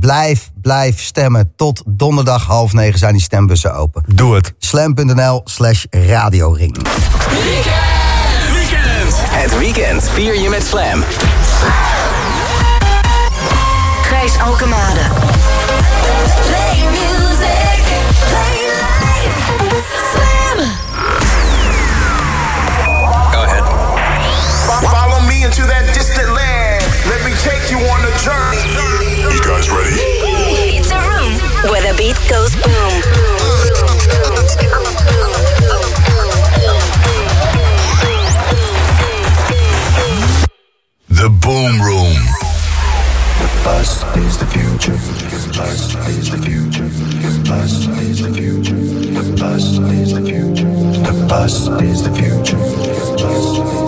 blijf, blijf stemmen. Tot donderdag half negen zijn die stembussen open. Doe het. Slam.nl slash radioring. Weekend. Het weekend vier je met Slam. Gijs Alkemade. Play music. Play life. Slam. Go ahead. Follow me into that distant land. Let me take you on a journey. Beat goes boom. The Boom Room. The bus is the future. The bus is the future. The bus is the future. The bus is the future. The bus is the future. The bus is the future.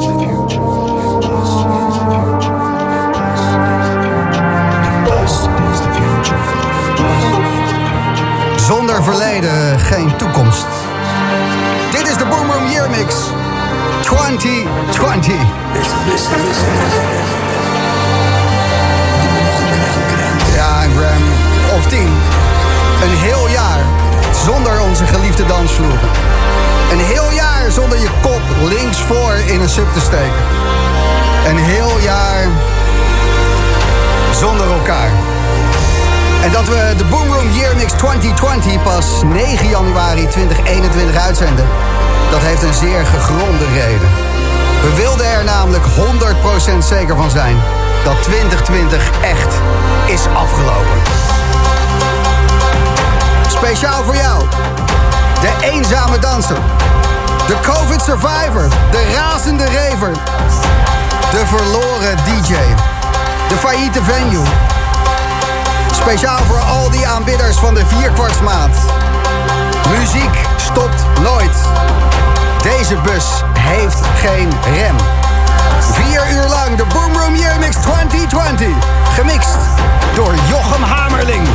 Verleden geen toekomst. Dit is de Boom Room Year Mix 2020. Ja, een gram of 10. Een heel jaar zonder onze geliefde dansvloer. Een heel jaar zonder je kop links voor in een sub te steken. Een heel jaar zonder elkaar. En dat we de Boom Room Year Mix 2020 pas 9 januari 2021 uitzenden, dat heeft een zeer gegronde reden. We wilden er namelijk 100% zeker van zijn dat 2020 echt is afgelopen. Speciaal voor jou, de eenzame danser, de COVID survivor, de razende raver, de verloren DJ, de failliete venue. Speciaal voor al die aanbidders van de vierkwartsmaat. Muziek stopt nooit. Deze bus heeft geen rem. Vier uur lang de Boom Room Year Mix 2020. Gemixt door Jochem Hamerling.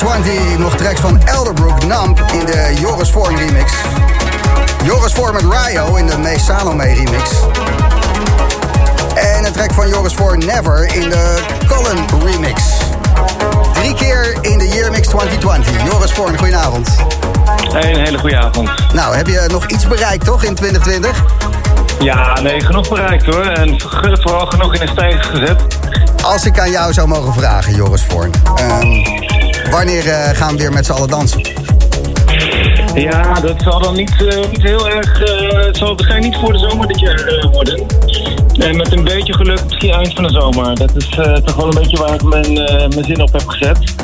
2020 nog tracks van Elderbrook Namp in de Joris Vorm remix. Joris Vorm met Ryo in de May Salome remix. En een track van Joris voor Never in de Colin remix. Drie keer in de Year Mix 2020. Joris Voorn, goedenavond. Hey, een hele goede avond. Nou, heb je nog iets bereikt toch in 2020? Ja, nee, genoeg bereikt hoor. En vooral genoeg in de stijgers gezet. Als ik aan jou zou mogen vragen, Joris Voorn. Um, wanneer uh, gaan we weer met z'n allen dansen? Ja, dat zal dan niet, uh, niet heel erg... Uh, het zal waarschijnlijk niet voor de zomer dit jaar worden. En met een beetje geluk misschien eind van de zomer. Dat is toch wel een beetje waar ik mijn, mijn zin op heb gezet.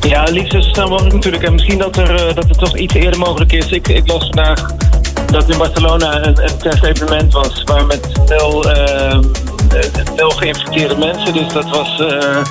Ja, liefst zo snel mogelijk natuurlijk. En misschien dat, er, dat het toch iets eerder mogelijk is. Ik, ik las vandaag dat in Barcelona een, een testevenement was... waar met nul, nul geïnfecteerde mensen. Dus dat was... Uh,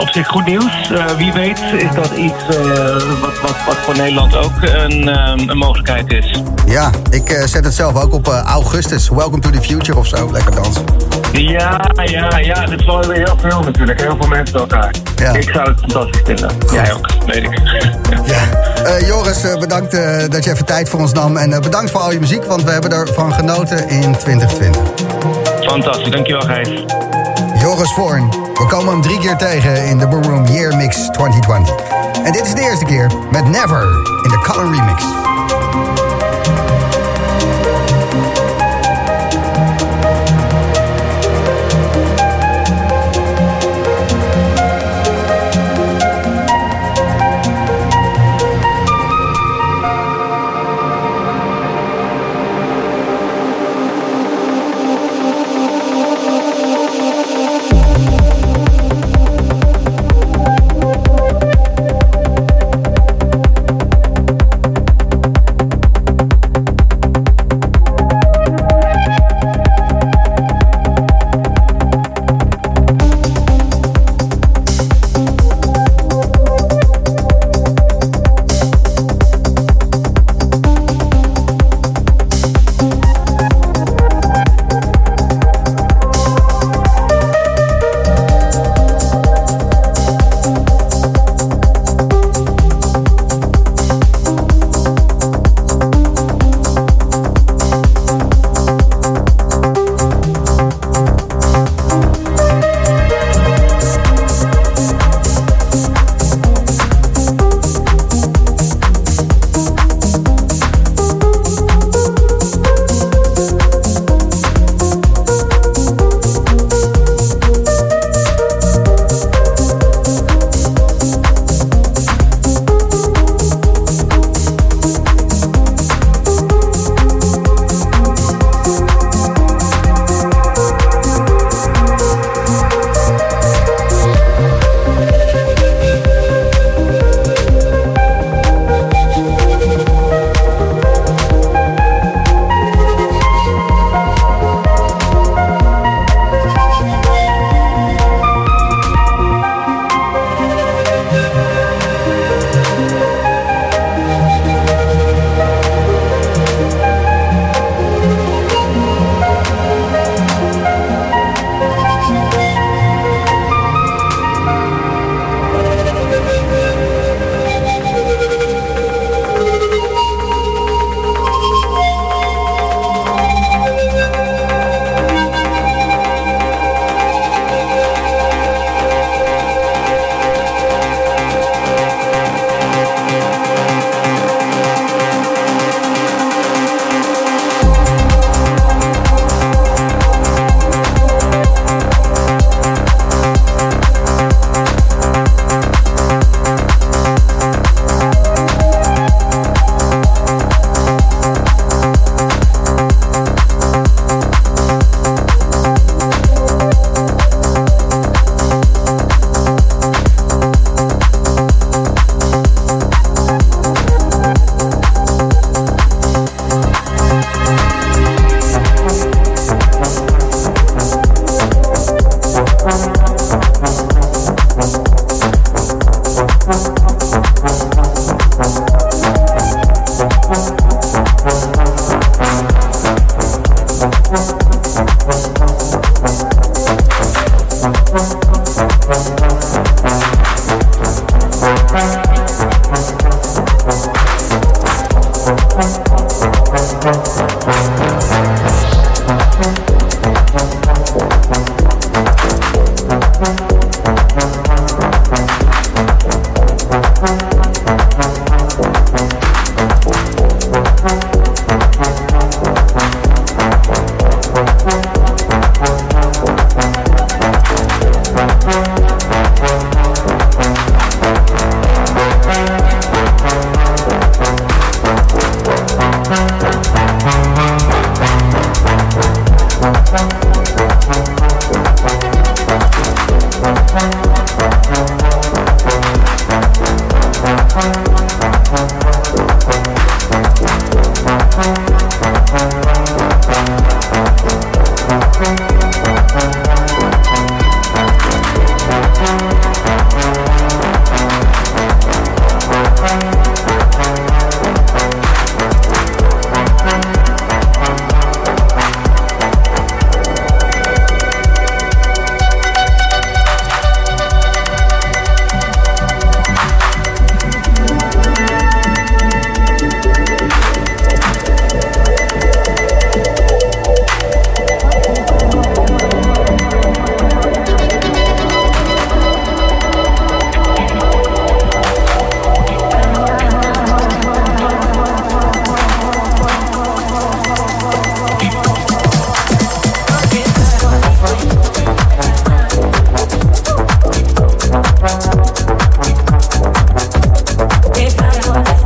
op zich goed nieuws. Uh, wie weet is dat iets uh, wat, wat, wat, voor Nederland ook een, een mogelijkheid is. Ja, ik zet het zelf ook op augustus. Welcome to the future of zo. Lekker dansen. Ja, ja, ja. Dit is wel weer heel veel natuurlijk. Heel veel mensen bij elkaar. Ja. Ik zou het fantastisch vinden. Goed. Jij ook, weet ik. ja. Joris, bedankt dat je even tijd voor ons nam. En bedankt voor al je muziek, want we hebben ervan genoten in 2020. Fantastisch, dankjewel Gijs. We komen hem drie keer tegen in de Boom Year Mix 2020. En dit is de eerste keer met Never in de Color Remix. Bye.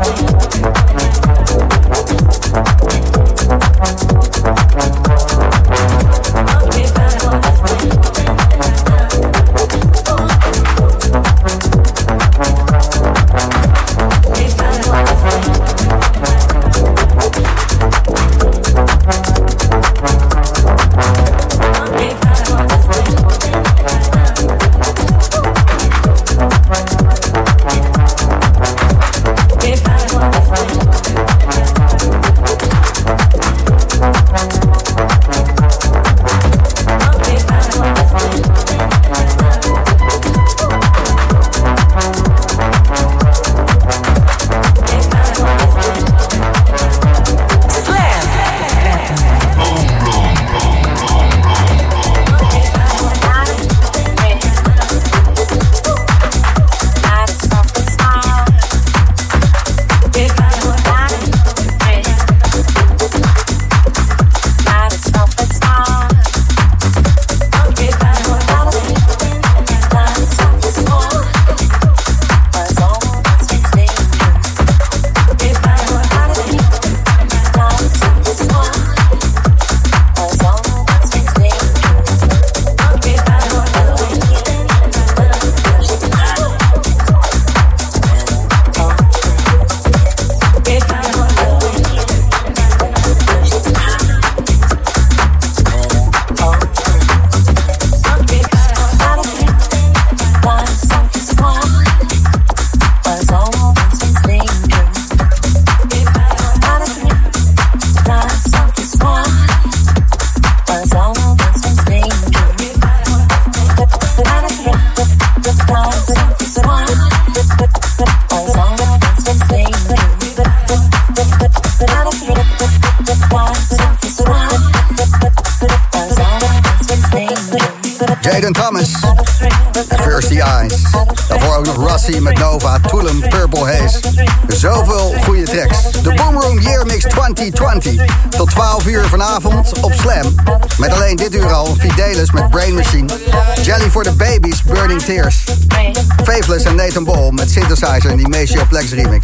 In die Maceo Plex remix.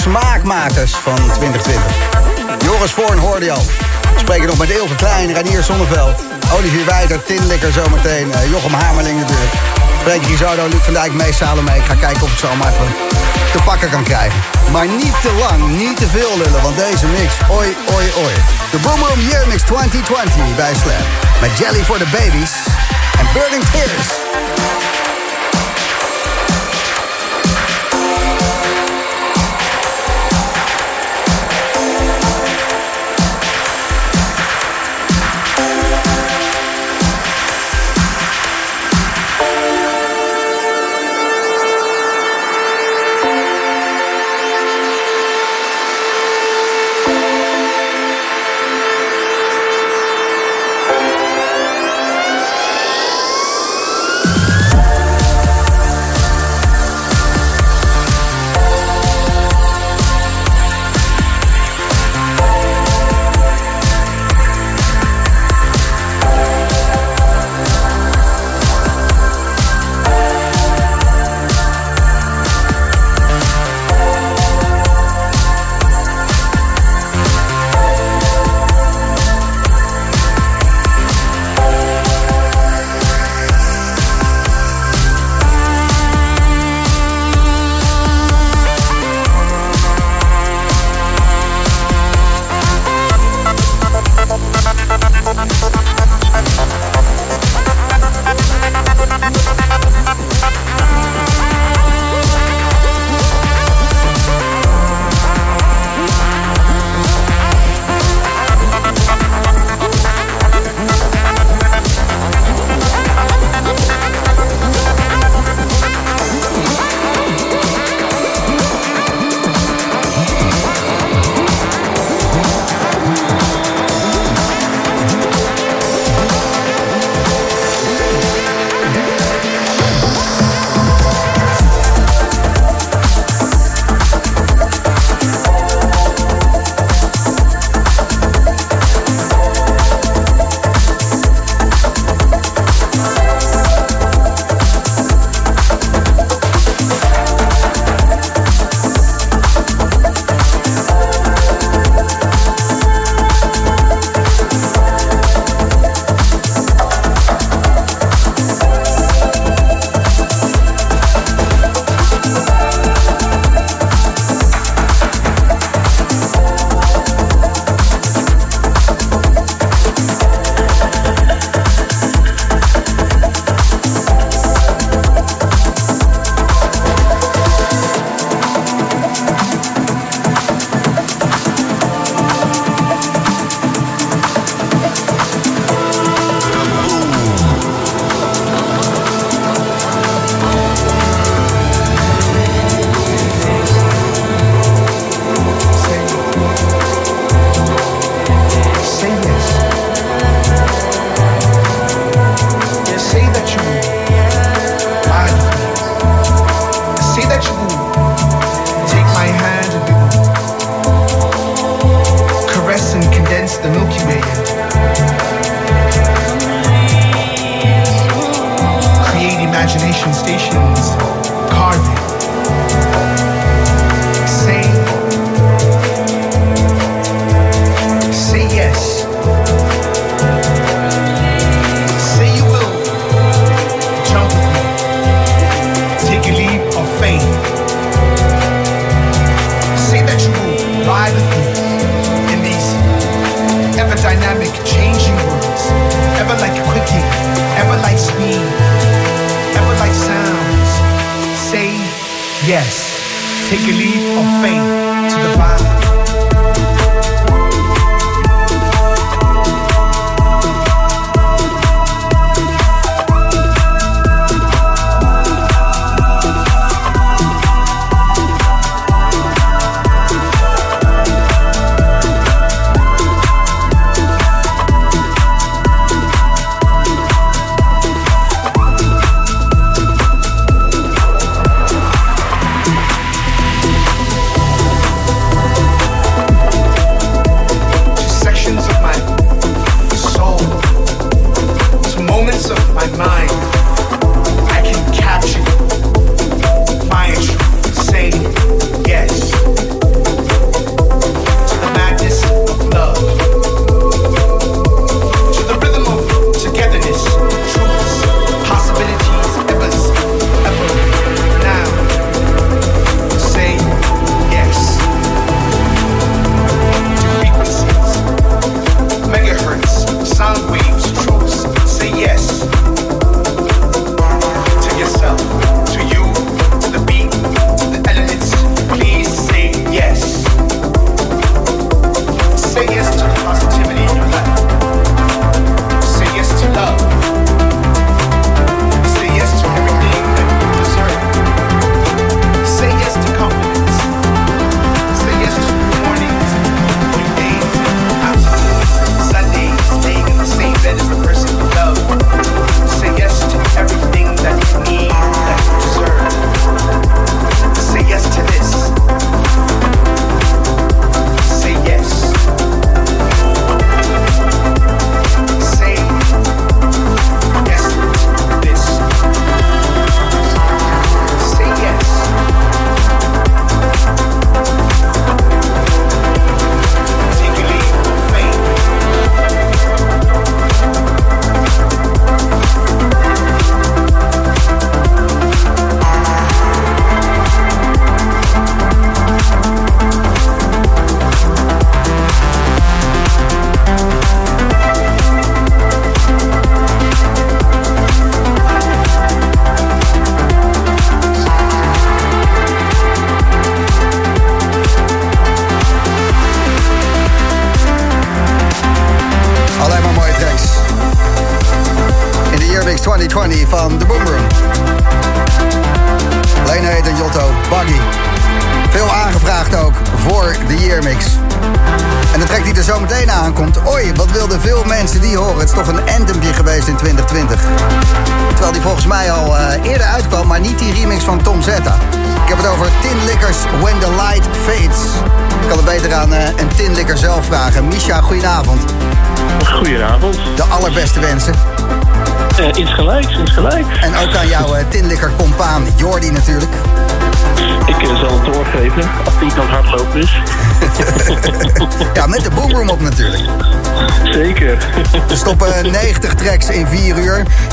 Smaakmakers van 2020. Joris Voorn hoorde al. We spreken nog met Ilke Klein, Ranier Zonneveld, Olivier Wijter, Tinlikker zometeen, uh, Jochem Hamerling natuurlijk. Freek Rizardo, Luc van Dijk, Mees Salome. Ik ga kijken of ik ze allemaal even te pakken kan krijgen. Maar niet te lang, niet te veel lullen, want deze mix, oi, oi, oi. De Boomroom Year Mix 2020 bij Slam. Met Jelly for the Babies en Burning Tears. from faith to divine.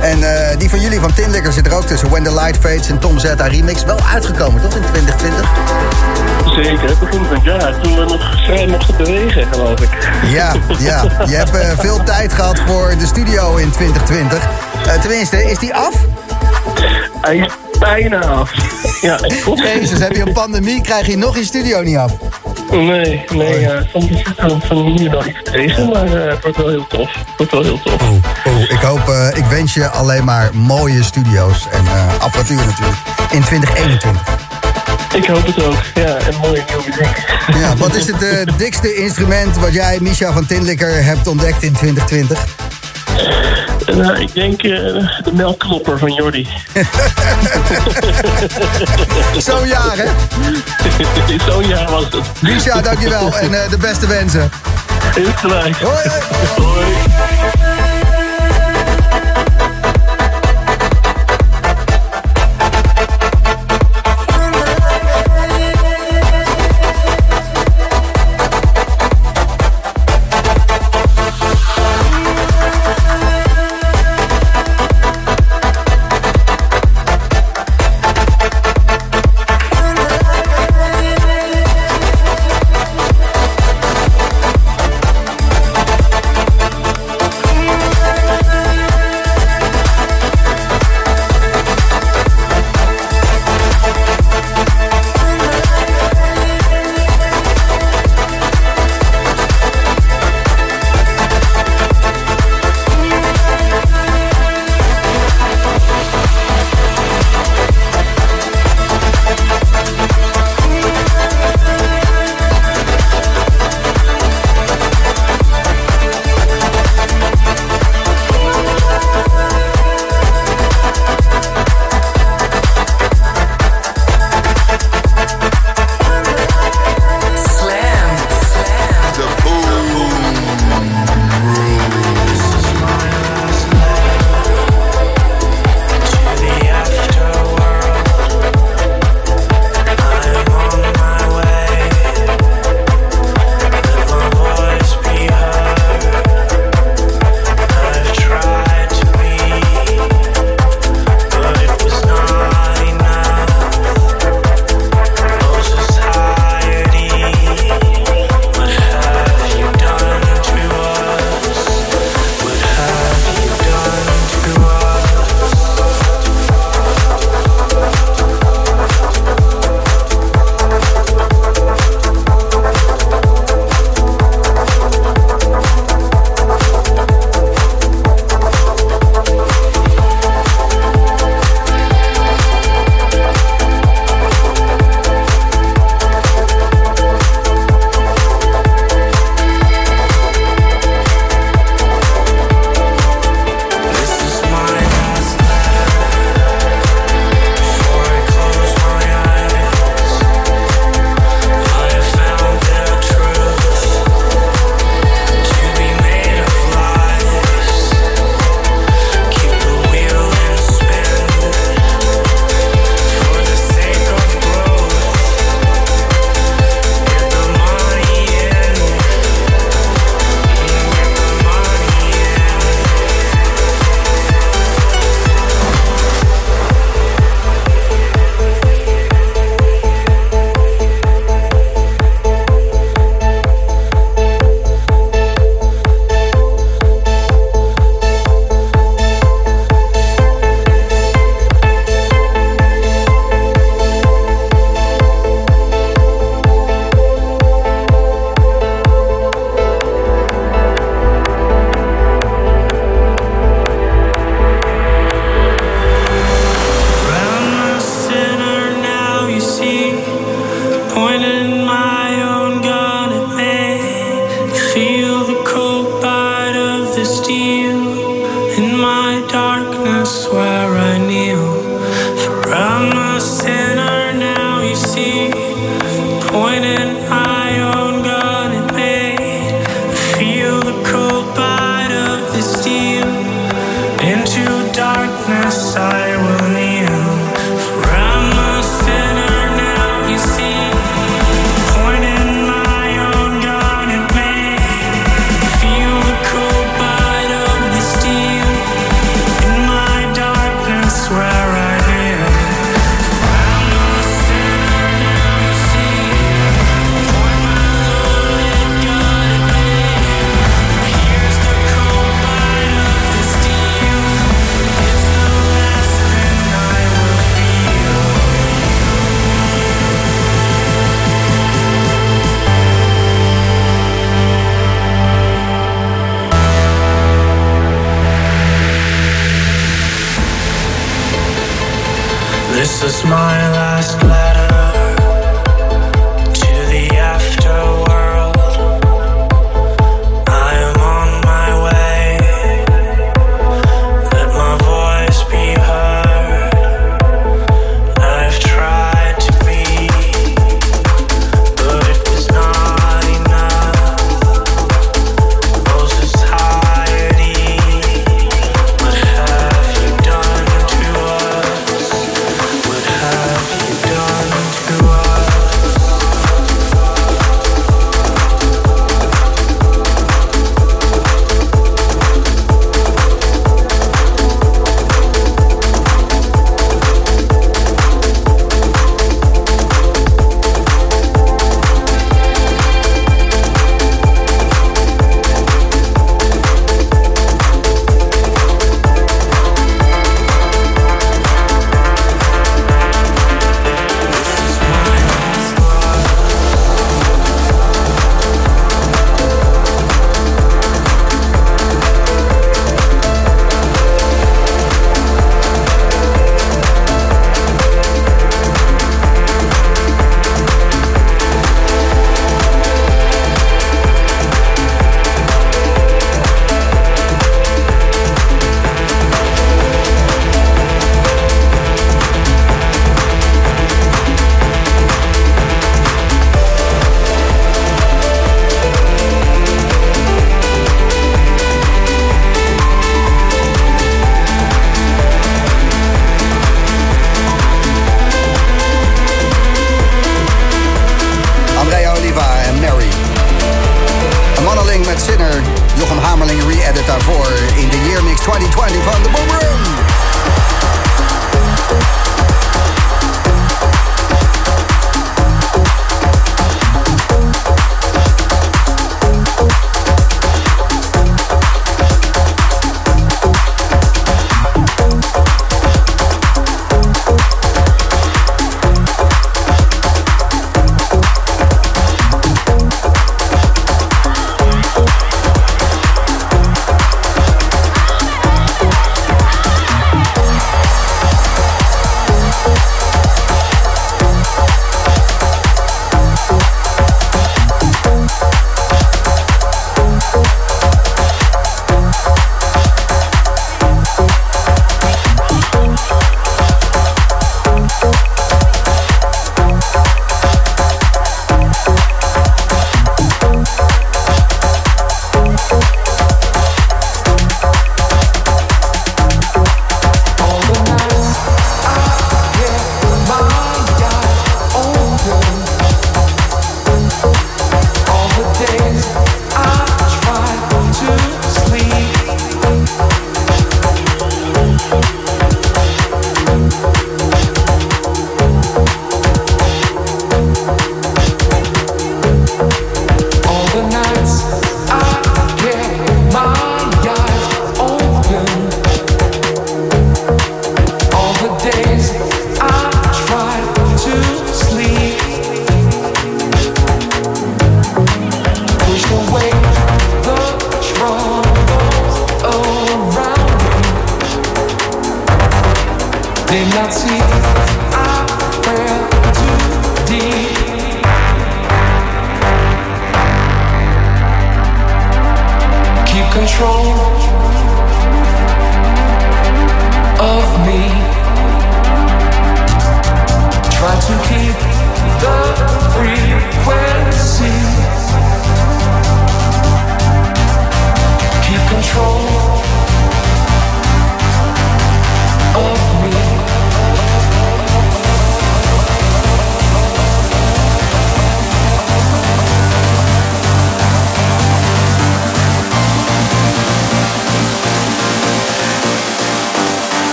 En uh, die van jullie van Tinlikker zit er ook tussen. When the Light Fades en Tom Zeta remix. Wel uitgekomen, toch in 2020? Zeker, begin van het jaar. Toen we nog vrij mochten bewegen, geloof ik. Ja, ja. Je hebt uh, veel tijd gehad voor de studio in 2020. Uh, tenminste, is die af? Hij is bijna af. Ja. Jezus, heb je een pandemie, krijg je nog je studio niet af. Nee, nee, ja, soms is het van hier nog iets tegen, maar uh, het wordt wel heel tof. Het wordt wel heel tof. Oh, oh ik hoop, uh, ik wens je alleen maar mooie studio's en uh, apparatuur natuurlijk in 2021. Ik hoop het ook, ja, en mooie nieuwe muziek. Ja, wat is het uh, dikste instrument wat jij, Misha van Tinlikker, hebt ontdekt in 2020? Nou, ik denk uh, de melkklopper van Jordi. Zo'n jaar, hè? Zo'n jaar was het. Misha, dankjewel en uh, de beste wensen. Heel gelijk. Hoi, hoi. hoi.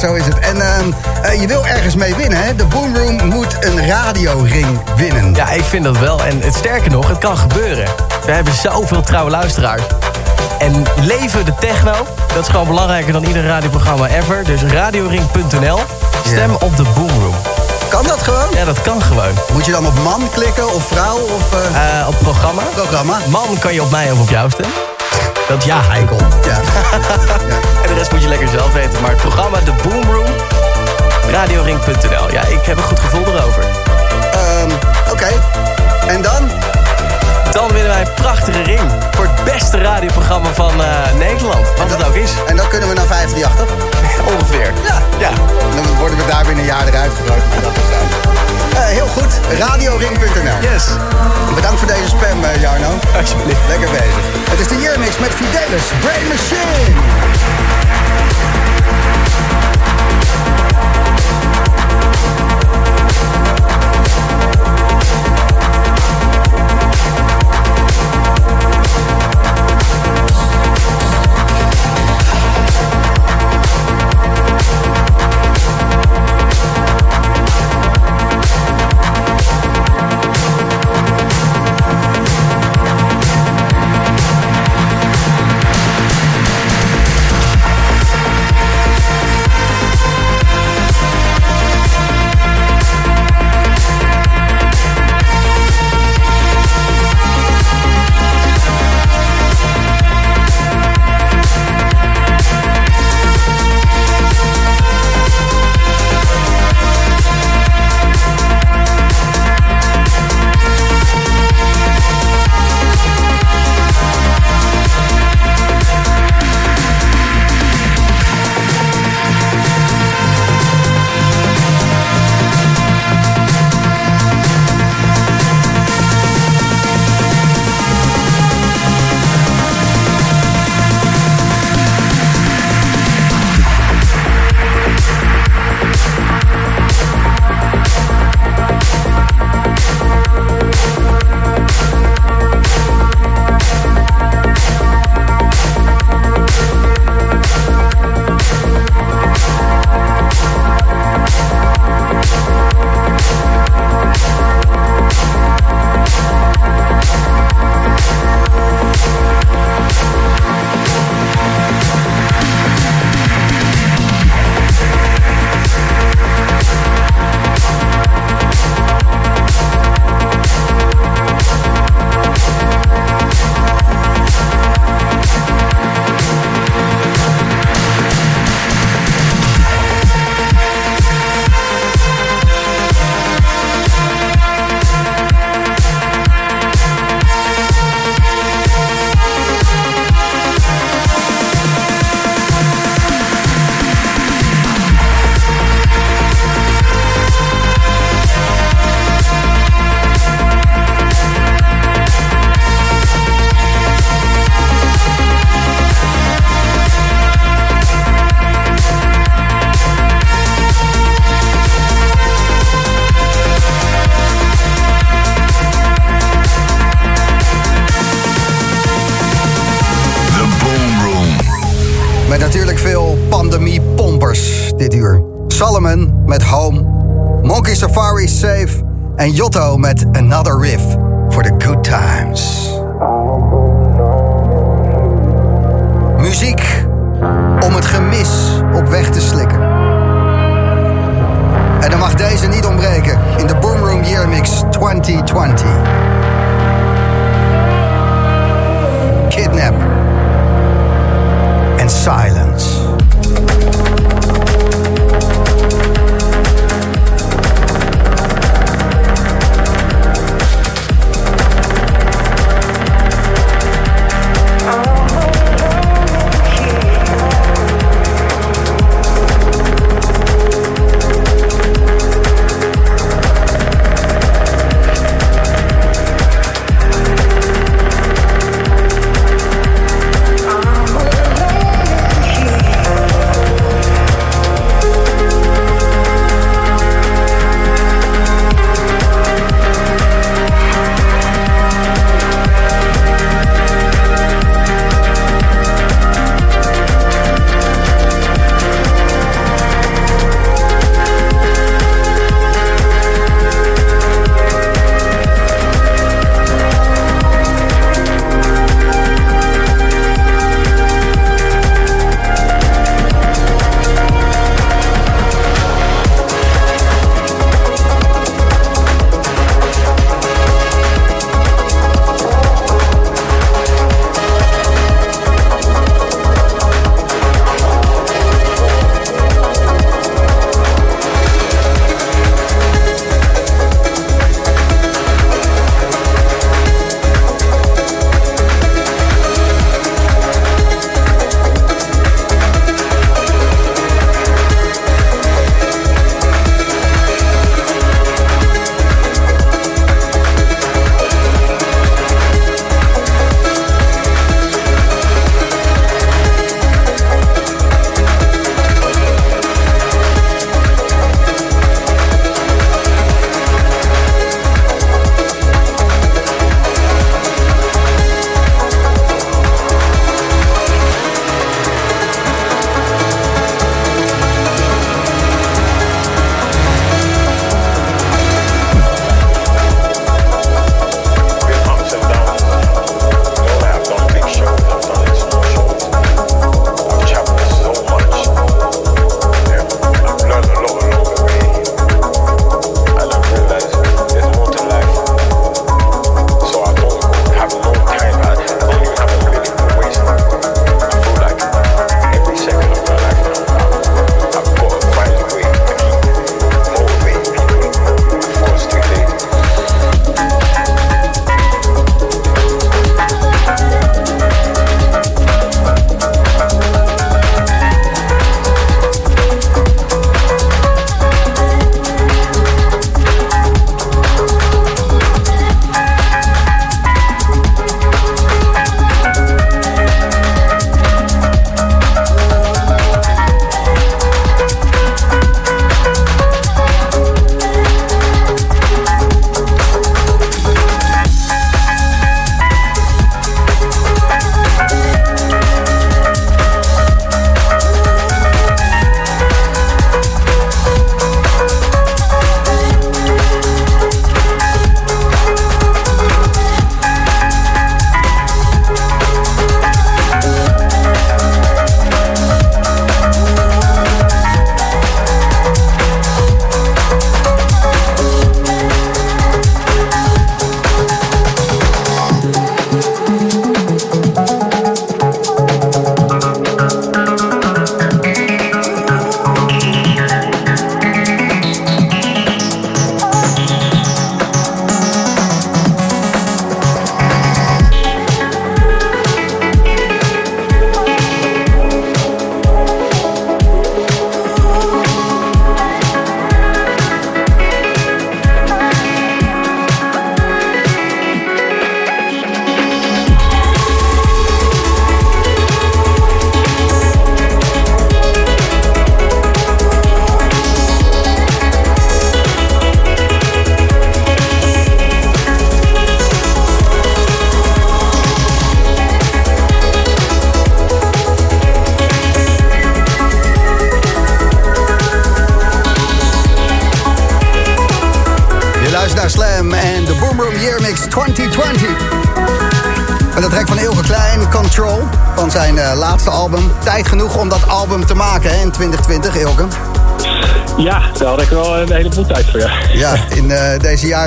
Zo is het. En ehm, eh, je wil ergens mee winnen, hè? De Boomroom moet een radioring winnen. Ja, ik vind dat wel. En het sterker nog, het kan gebeuren. We hebben zoveel trouwe luisteraars. En leven de techno, dat is gewoon belangrijker dan ieder radioprogramma ever. Dus radioring.nl, stem Ja. op de Boomroom. Kan dat gewoon? Ja, dat kan gewoon. Moet je dan op man klikken of vrouw of eh, Eh, op programma. programma? Man kan je op mij of op jou stemmen. Dat ja. Eikel. Ja. En de rest moet je lekker zelf weten. Maar het programma De Boomroom, radioring.nl. Ja, ik heb een goed gevoel erover. Ehm, Oké. En dan? Dan winnen wij een prachtige ring. Voor het beste radioprogramma van eh, Nederland. Wat het ook is. En dan kunnen we naar 538, toch? Ongeveer. Ja. Ja. Dan worden we daar binnen een jaar eruit gegooid. dat is. Eh, heel goed. Radioring.nl. Yes. Bedankt voor deze spam, eh, Jarno. Alsjeblieft. Lekker bezig. Het is de Yearmix met Fidelis, Brain Machine.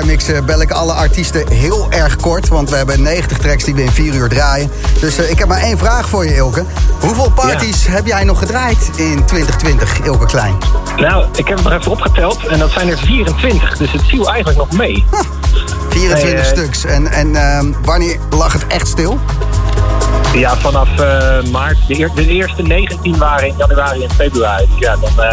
Eh, bel ik alle artiesten heel erg kort. Want we hebben 90 tracks die we in 4 uur draaien. Dus eh, ik heb maar één vraag voor je, Ilke. Hoeveel parties heb jij nog gedraaid in 2020, Ilke Klein? Nou, ik heb het nog even opgeteld en dat zijn er 24, dus het viel eigenlijk nog mee. 24 Nee, eh, stuks. En, en ehm, wanneer lag het echt stil? Ja, vanaf maart. De, de eerste 19 waren in januari en februari. Dus ja, dan,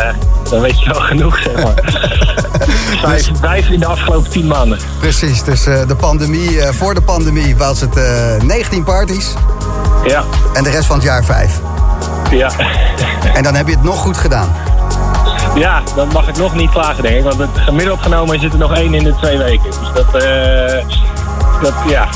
dan weet je wel genoeg, zeg maar. vijf, vijf in de afgelopen 10 maanden. Precies, dus eh, de pandemie, eh, voor de pandemie was het eh 19 parties. Ja, En de rest van het jaar 5. ja. En dan heb je het nog goed gedaan. ja, dan mag ik nog niet klagen, denk ik. Want het gemiddeld genomen zit er nog één in de twee weken. Dus dat, eh, dat ja,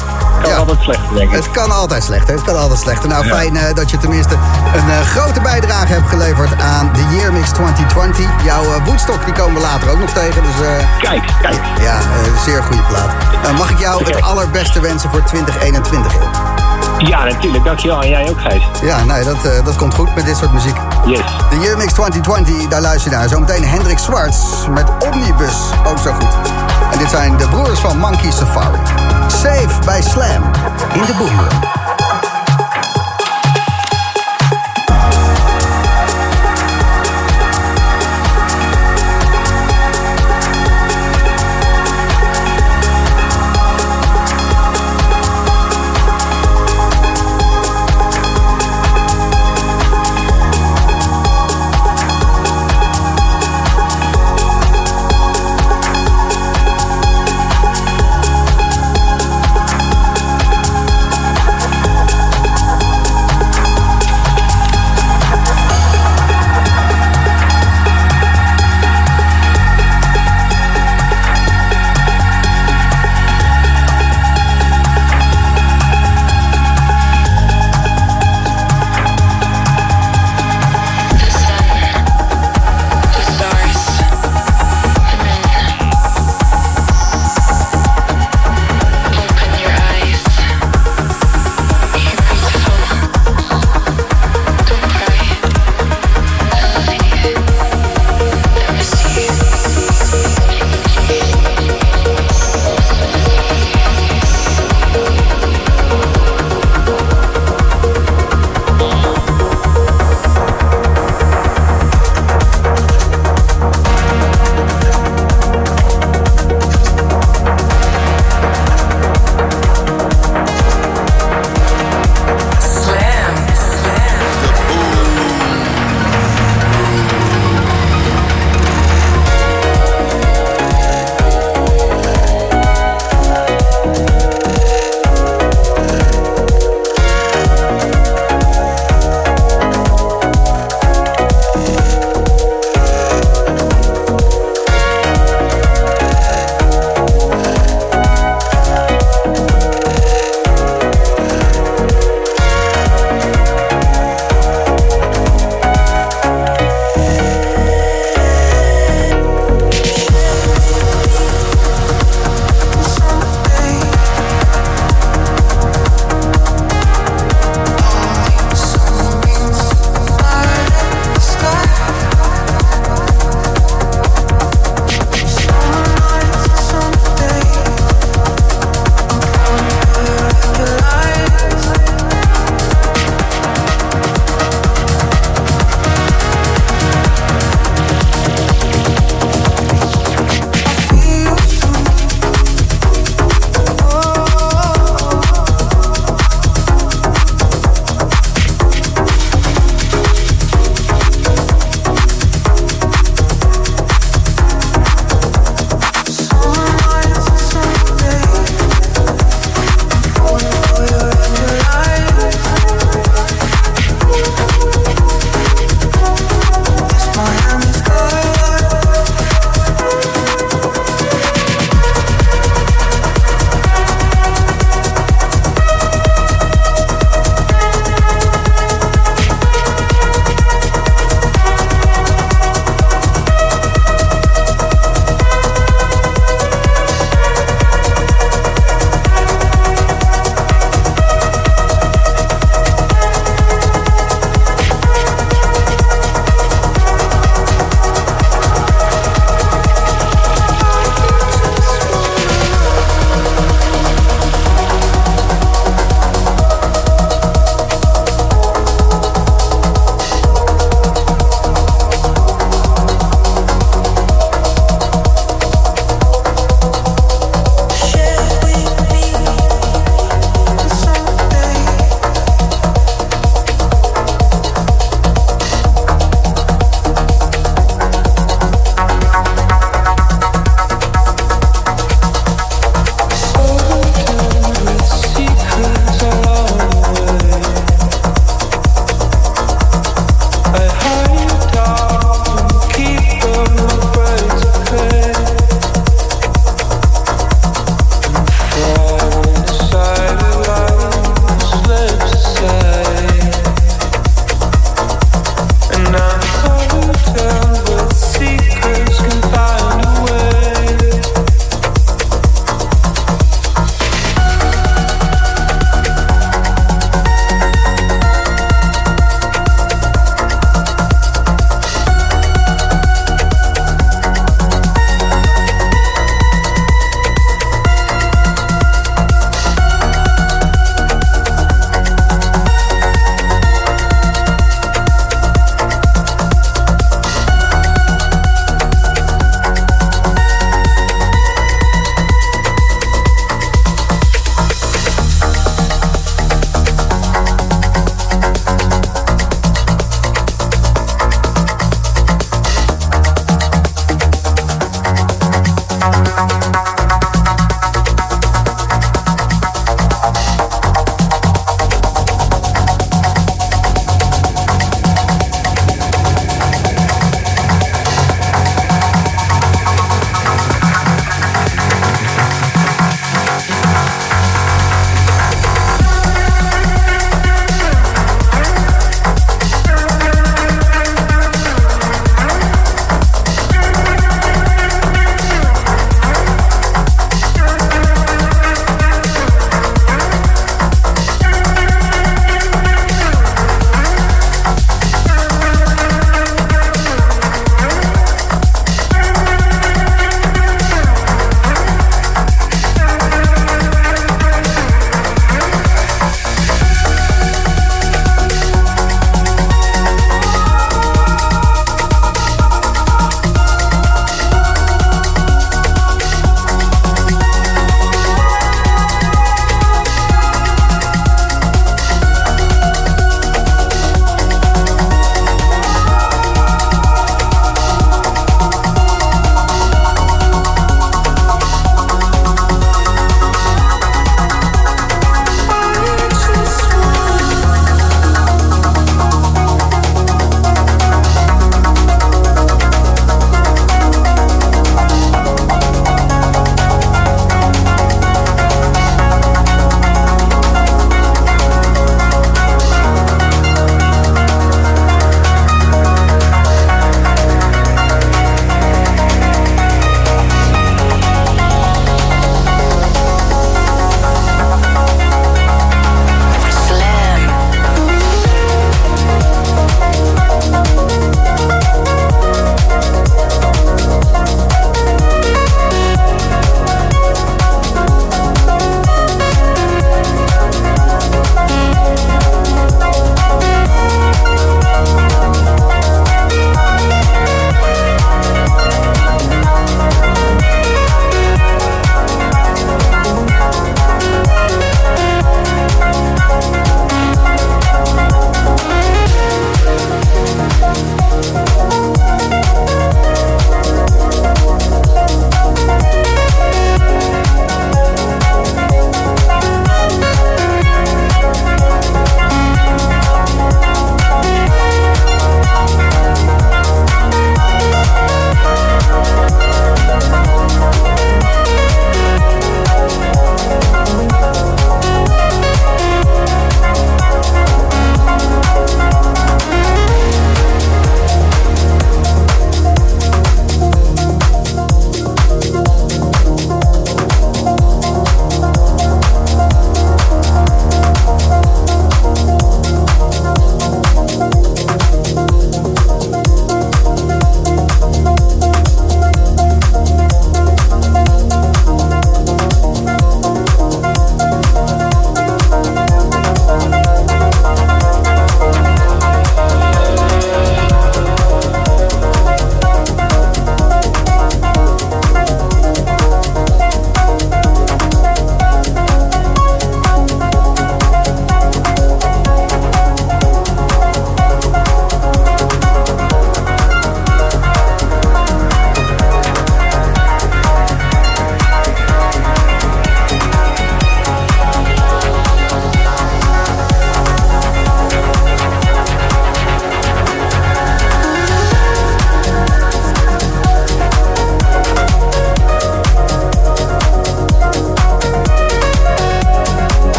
kan Ja. altijd slechter, denk ik. Het kan altijd slechter, het kan altijd slechter. Nou, Ja. fijn eh, dat je tenminste een eh, grote bijdrage hebt geleverd aan de Year Mix 2020. Jouw eh, Woodstock, die komen we later ook nog tegen. Dus Kijk, kijk. ja, zeer goede plaat. Mag ik jou het allerbeste wensen voor 2021? Il? Ja, natuurlijk. Dankjewel. En jij ook, Gijs. Ja, nee, dat, dat komt goed met dit soort muziek. Yes. De Year Mix 2020, daar luister je naar. Zometeen Hendrik Zwarts met Omnibus, ook zo goed. En dit zijn de broers van Monkey Safari. Save bij Slam in de Boomroom.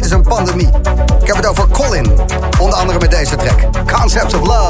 tijdens een pandemie. Ik heb het over Colin, onder andere met deze track. Concepts of Love.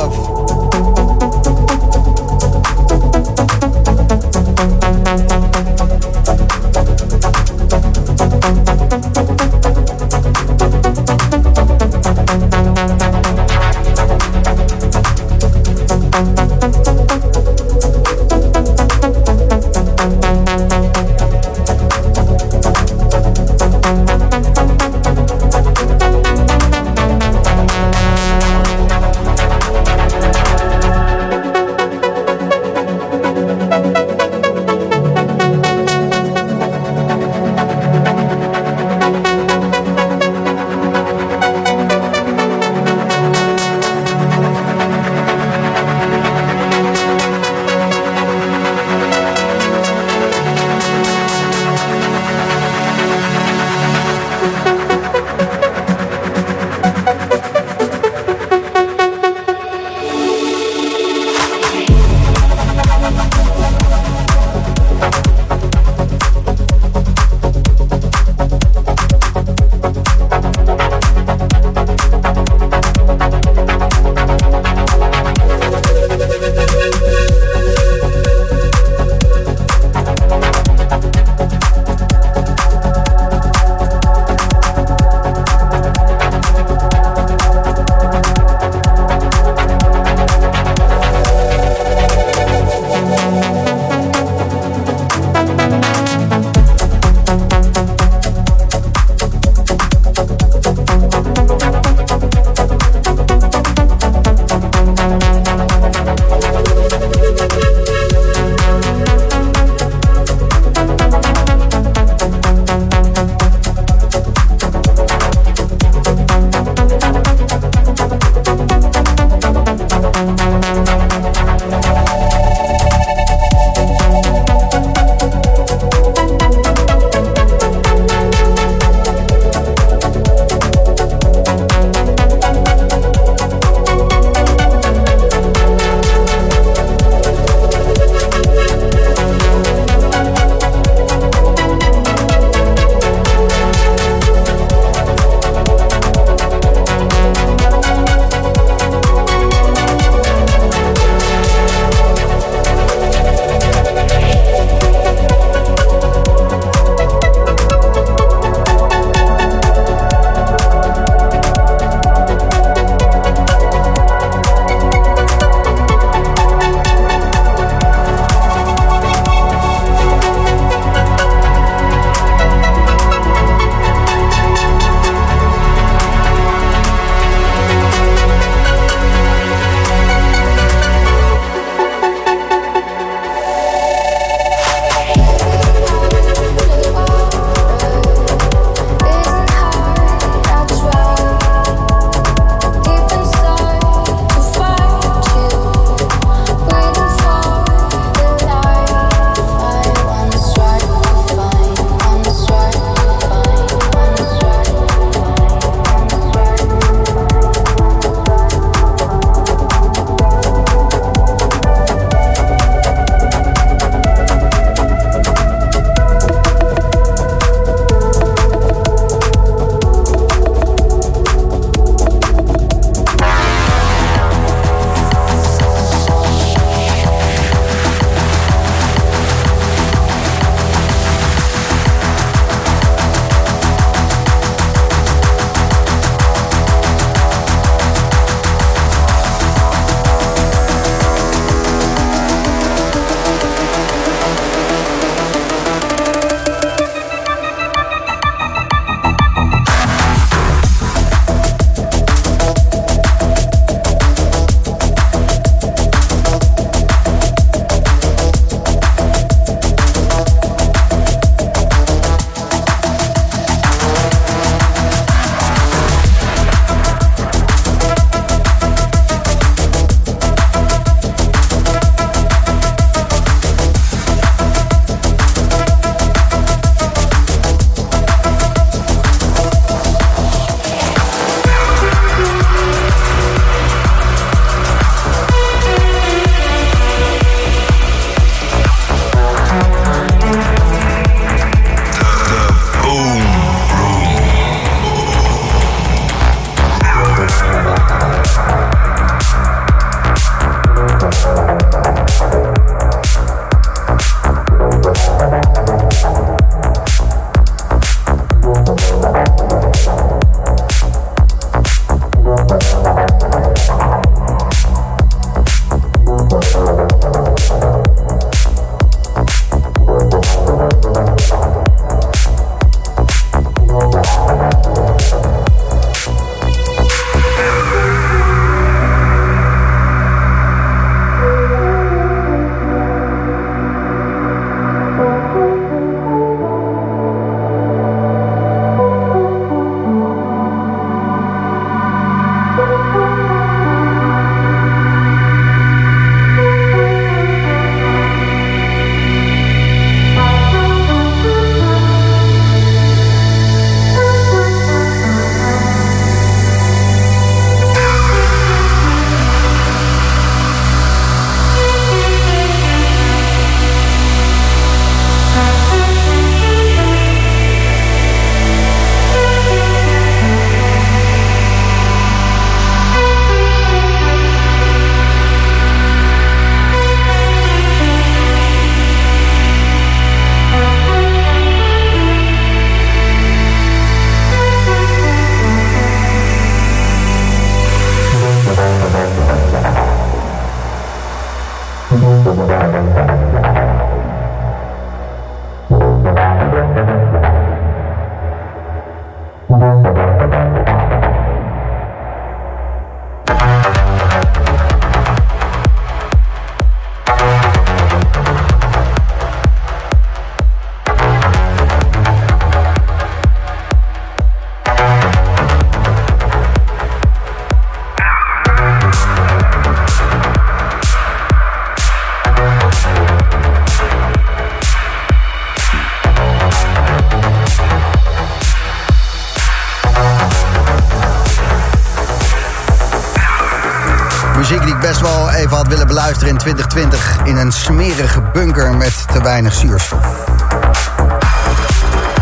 Bunker met te weinig zuurstof.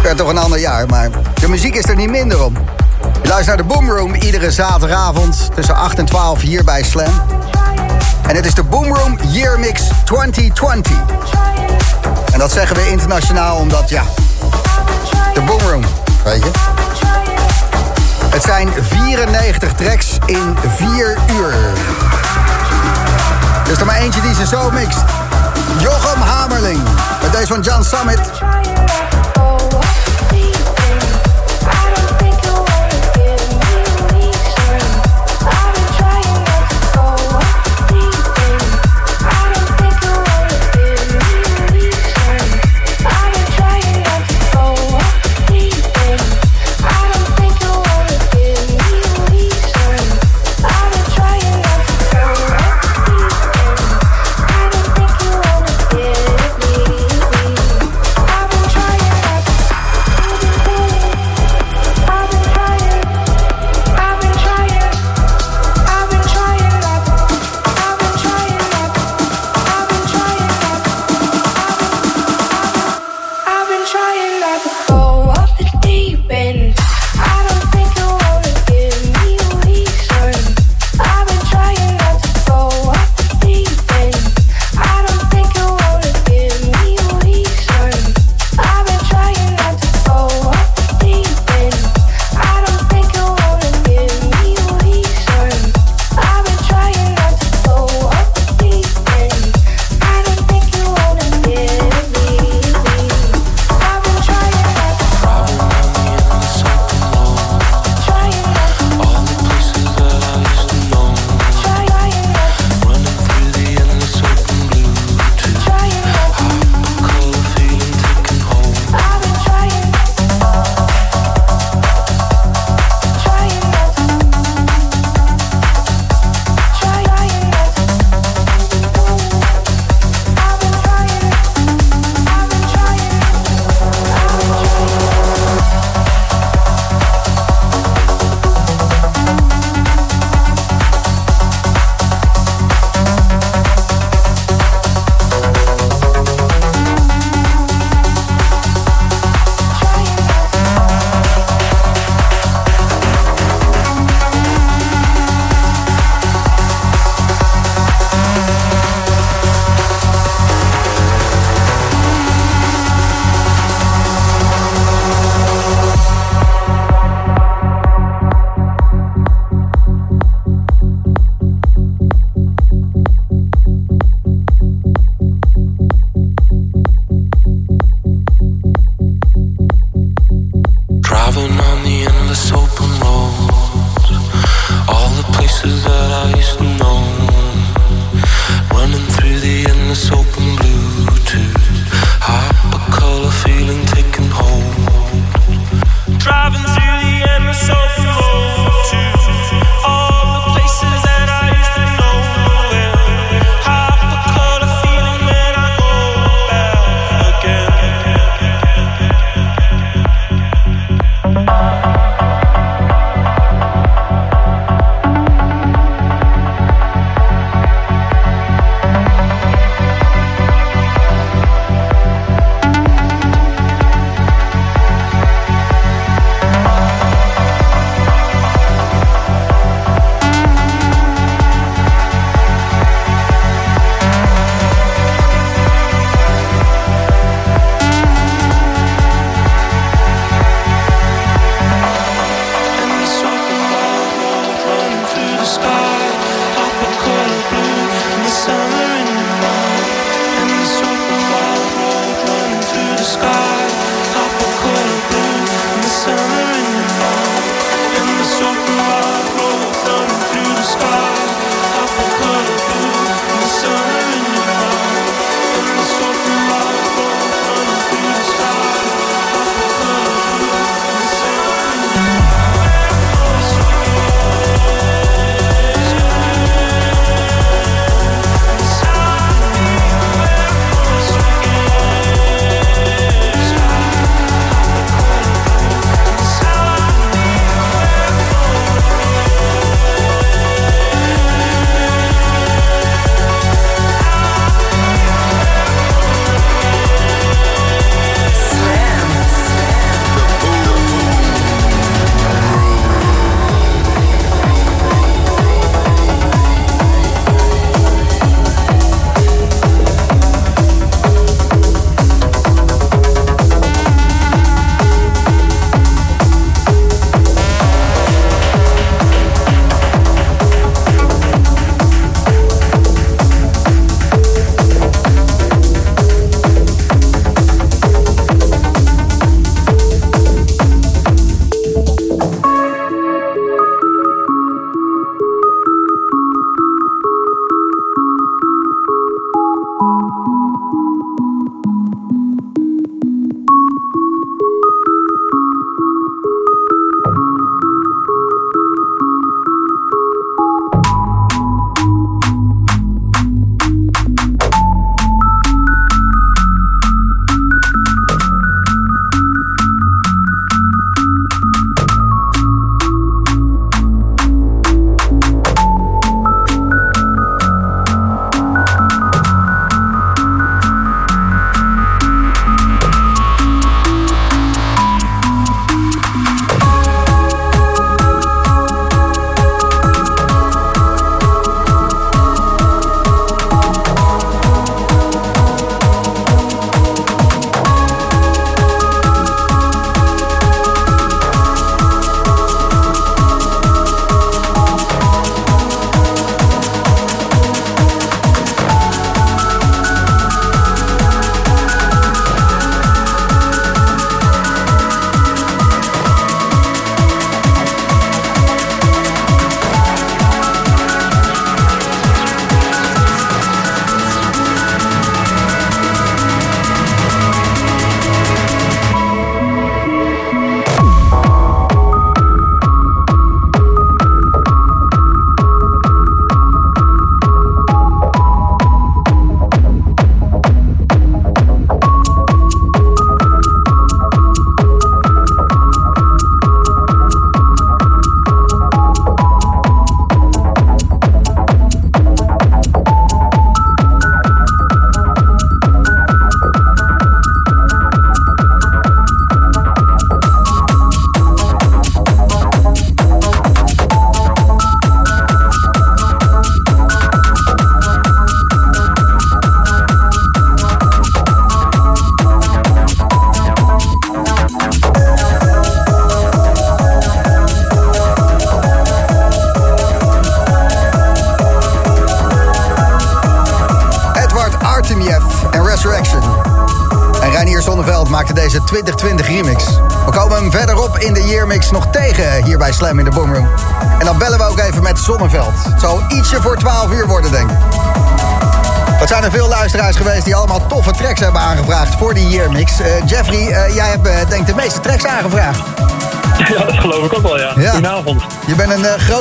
Werd toch een ander jaar, maar de muziek is er niet minder om. Je luistert naar de Boomroom iedere zaterdagavond tussen 8 en 12 hier bij Slam. En het is de Boomroom Year Mix 2020. En dat zeggen we internationaal omdat, ja, de Boomroom, weet je. Het zijn 94 tracks in 4 uur. Er is er maar eentje die ze zo mixt. Jochem Hamerling. Met deze van John Summit.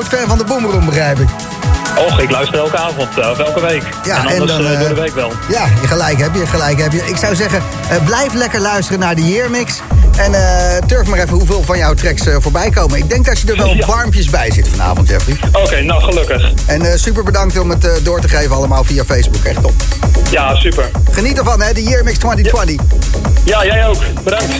Groot fan van de Boomroom, begrijp ik. Och, ik luister elke avond, eh, of elke week. Ja, en en anders dan, eh, eh, door de week wel. Ja, je gelijk heb je, gelijk heb je. Ik zou zeggen, eh, blijf lekker luisteren naar de Yearmix. En eh turf maar even hoeveel van jouw tracks eh, voorbij komen. Ik denk dat je er wel Ja. warmpjes bij zit vanavond, Jeffrey. Oké, nou gelukkig. En eh, super bedankt om het eh, door te geven allemaal via Facebook. Echt top. Ja, super. Geniet ervan, hè, de Yearmix 2020. Ja, jij ook. Bedankt.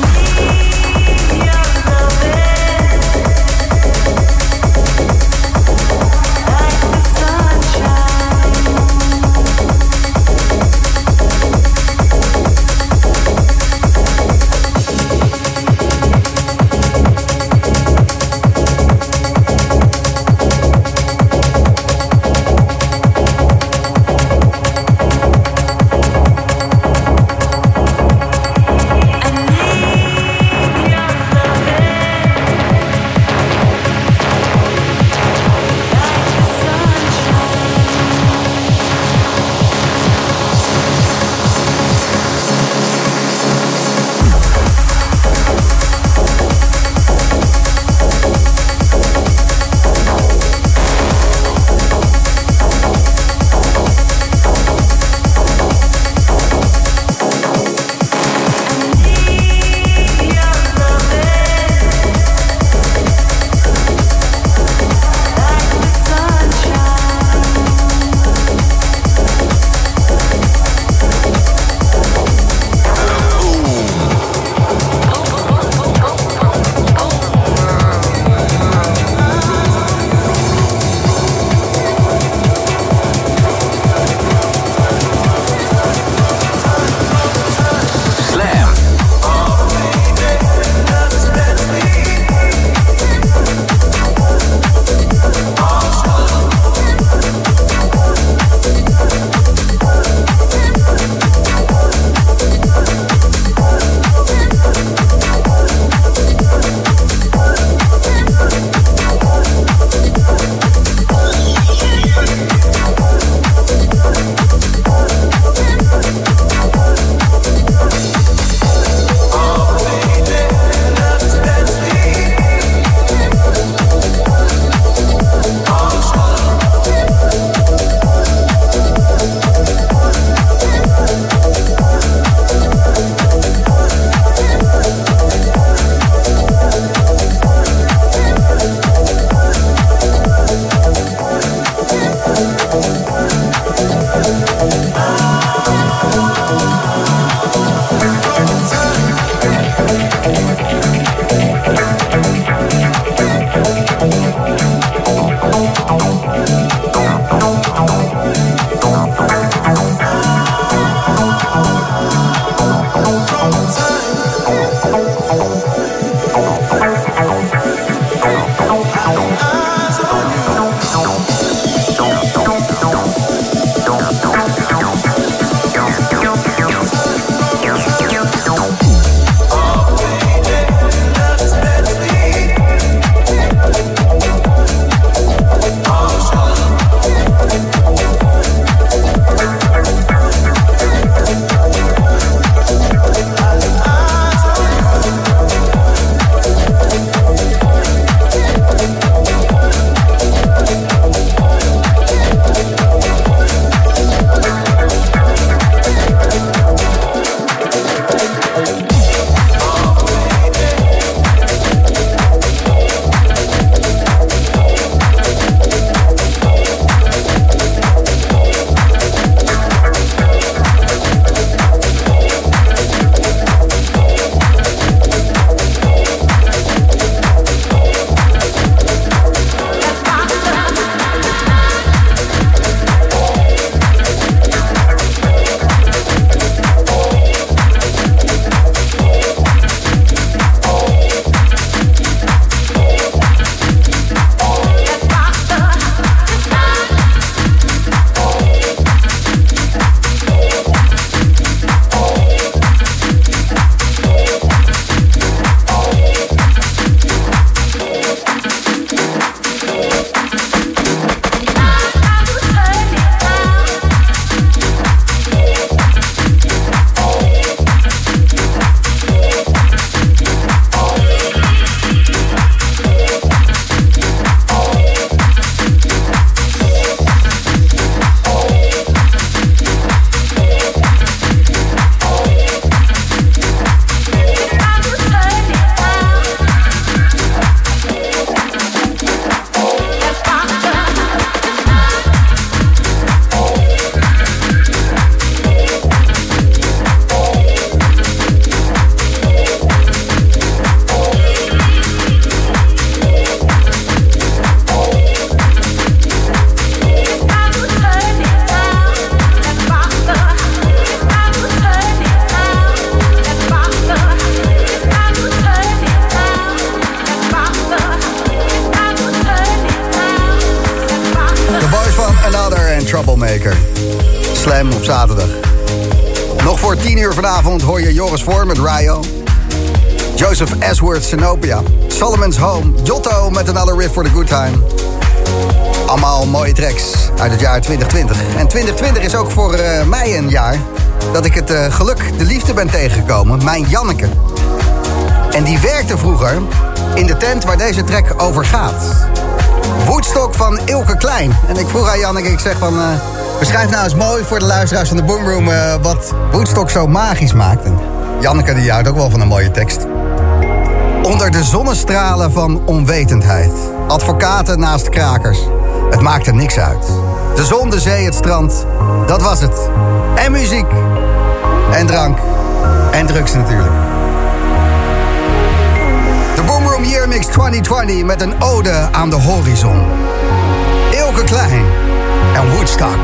Zenopia. Solomon's Home. Jotto met Another Riff for the Good Time. Allemaal mooie tracks uit het jaar 2020. En 2020 is ook voor eh, mij een jaar dat ik het eh, geluk, de liefde ben tegengekomen. Mijn Janneke. En die werkte vroeger in de tent waar deze track over gaat. Woodstock van Ilke Klein. En ik vroeg aan Janneke, ik zeg van... eh, beschrijf nou eens mooi voor de luisteraars van de Boomroom... eh, wat Woodstock zo magisch maakt. En Janneke die houdt ook wel van een mooie tekst. Onder de zonnestralen van onwetendheid. Advocaten naast krakers. Het maakte niks uit. De zon, de zee, het strand. Dat was het. En muziek. En drank. En drugs natuurlijk. De Boomroom Year Mix 2020 met een ode aan de horizon. Ilke Klein en Woodstock.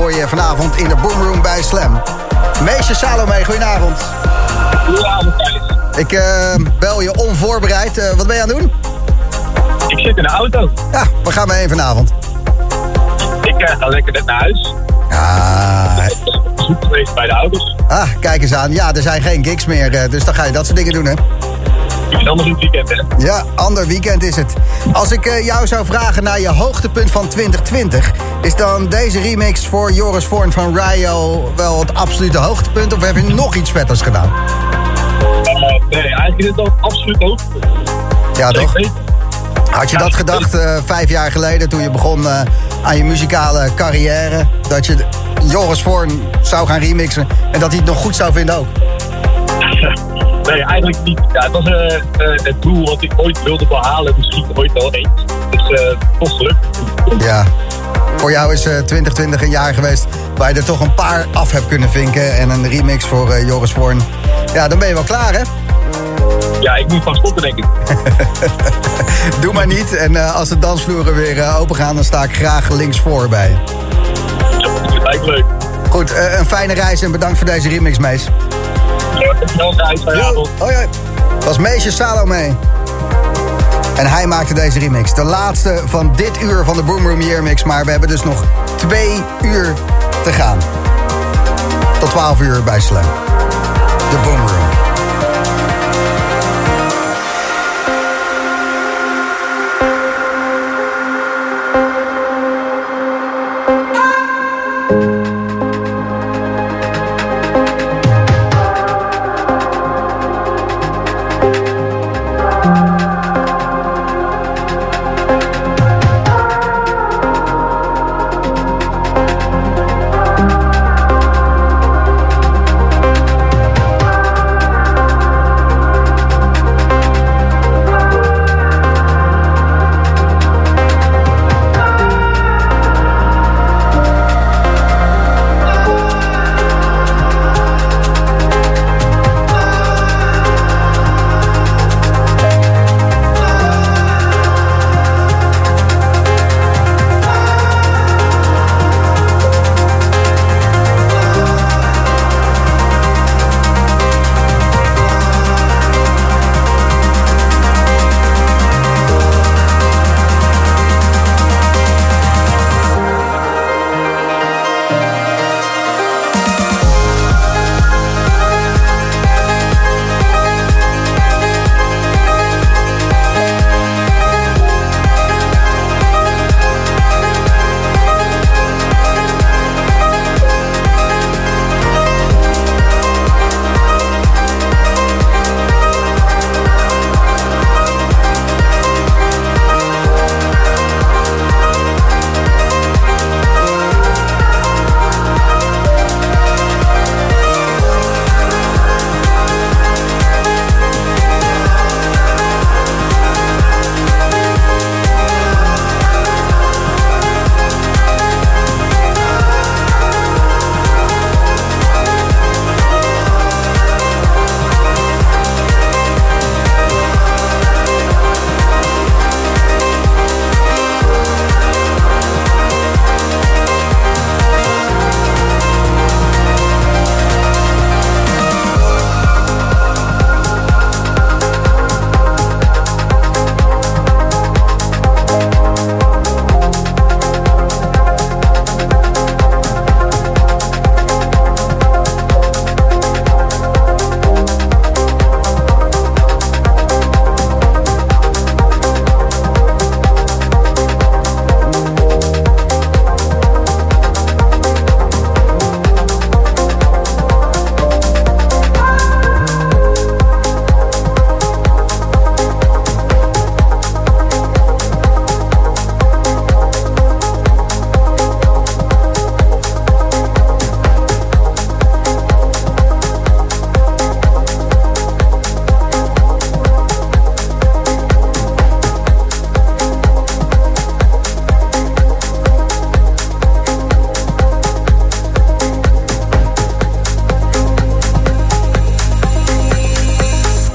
2020... gooi je vanavond in de Boomroom bij Slam. Meisje Salome, goedenavond. Goedenavond, Thijs. Ik eh, bel je onvoorbereid. Eh, wat ben je aan het doen? Ik zit in de auto. Ja, waar gaan we heen vanavond? Ik eh, ga lekker net naar huis. Ah, Zoek geweest bij de ouders. ah, kijk eens aan. Ja, er zijn geen gigs meer, dus dan ga je dat soort dingen doen, hè? Het is anders weekend, hè? Ja, ander weekend is het. Als ik jou zou vragen naar je hoogtepunt van 2020... is dan deze remix voor Joris Voorn van Rio wel het absolute hoogtepunt... of heb je nog iets vetters gedaan? Eh, nee, eigenlijk is het ook absoluut ook. Ja, toch? Had je dat gedacht eh, vijf jaar geleden toen je begon eh, aan je muzikale carrière? Dat je Joris Voorn zou gaan remixen en dat hij het nog goed zou vinden ook? Nee, eigenlijk niet. Ja, het was eh, het doel wat ik ooit wilde behalen. Misschien ooit wel eens. Dus eh toch gelukt. Ja. Voor jou is eh, 2020 een jaar geweest waar je er toch een paar af hebt kunnen vinken. En een remix voor eh, Joris Voorn. Ja, dan ben je wel klaar, hè? Ja, ik moet van stoppen, denk ik. Doe maar niet. En eh, als de dansvloeren weer eh, open gaan, dan sta ik graag links voor bij je. Dat lijkt leuk. Goed, eh, een fijne reis en bedankt voor deze remix, Mees. Ja, Thijs. Fijne avond. Hoi, hoi. Was Meesje Salome. En hij maakte deze remix. De laatste van dit uur van de Boom Room Year Mix. Maar we hebben dus nog twee uur te gaan. Tot 12 uur bij Slam. De Boom Room.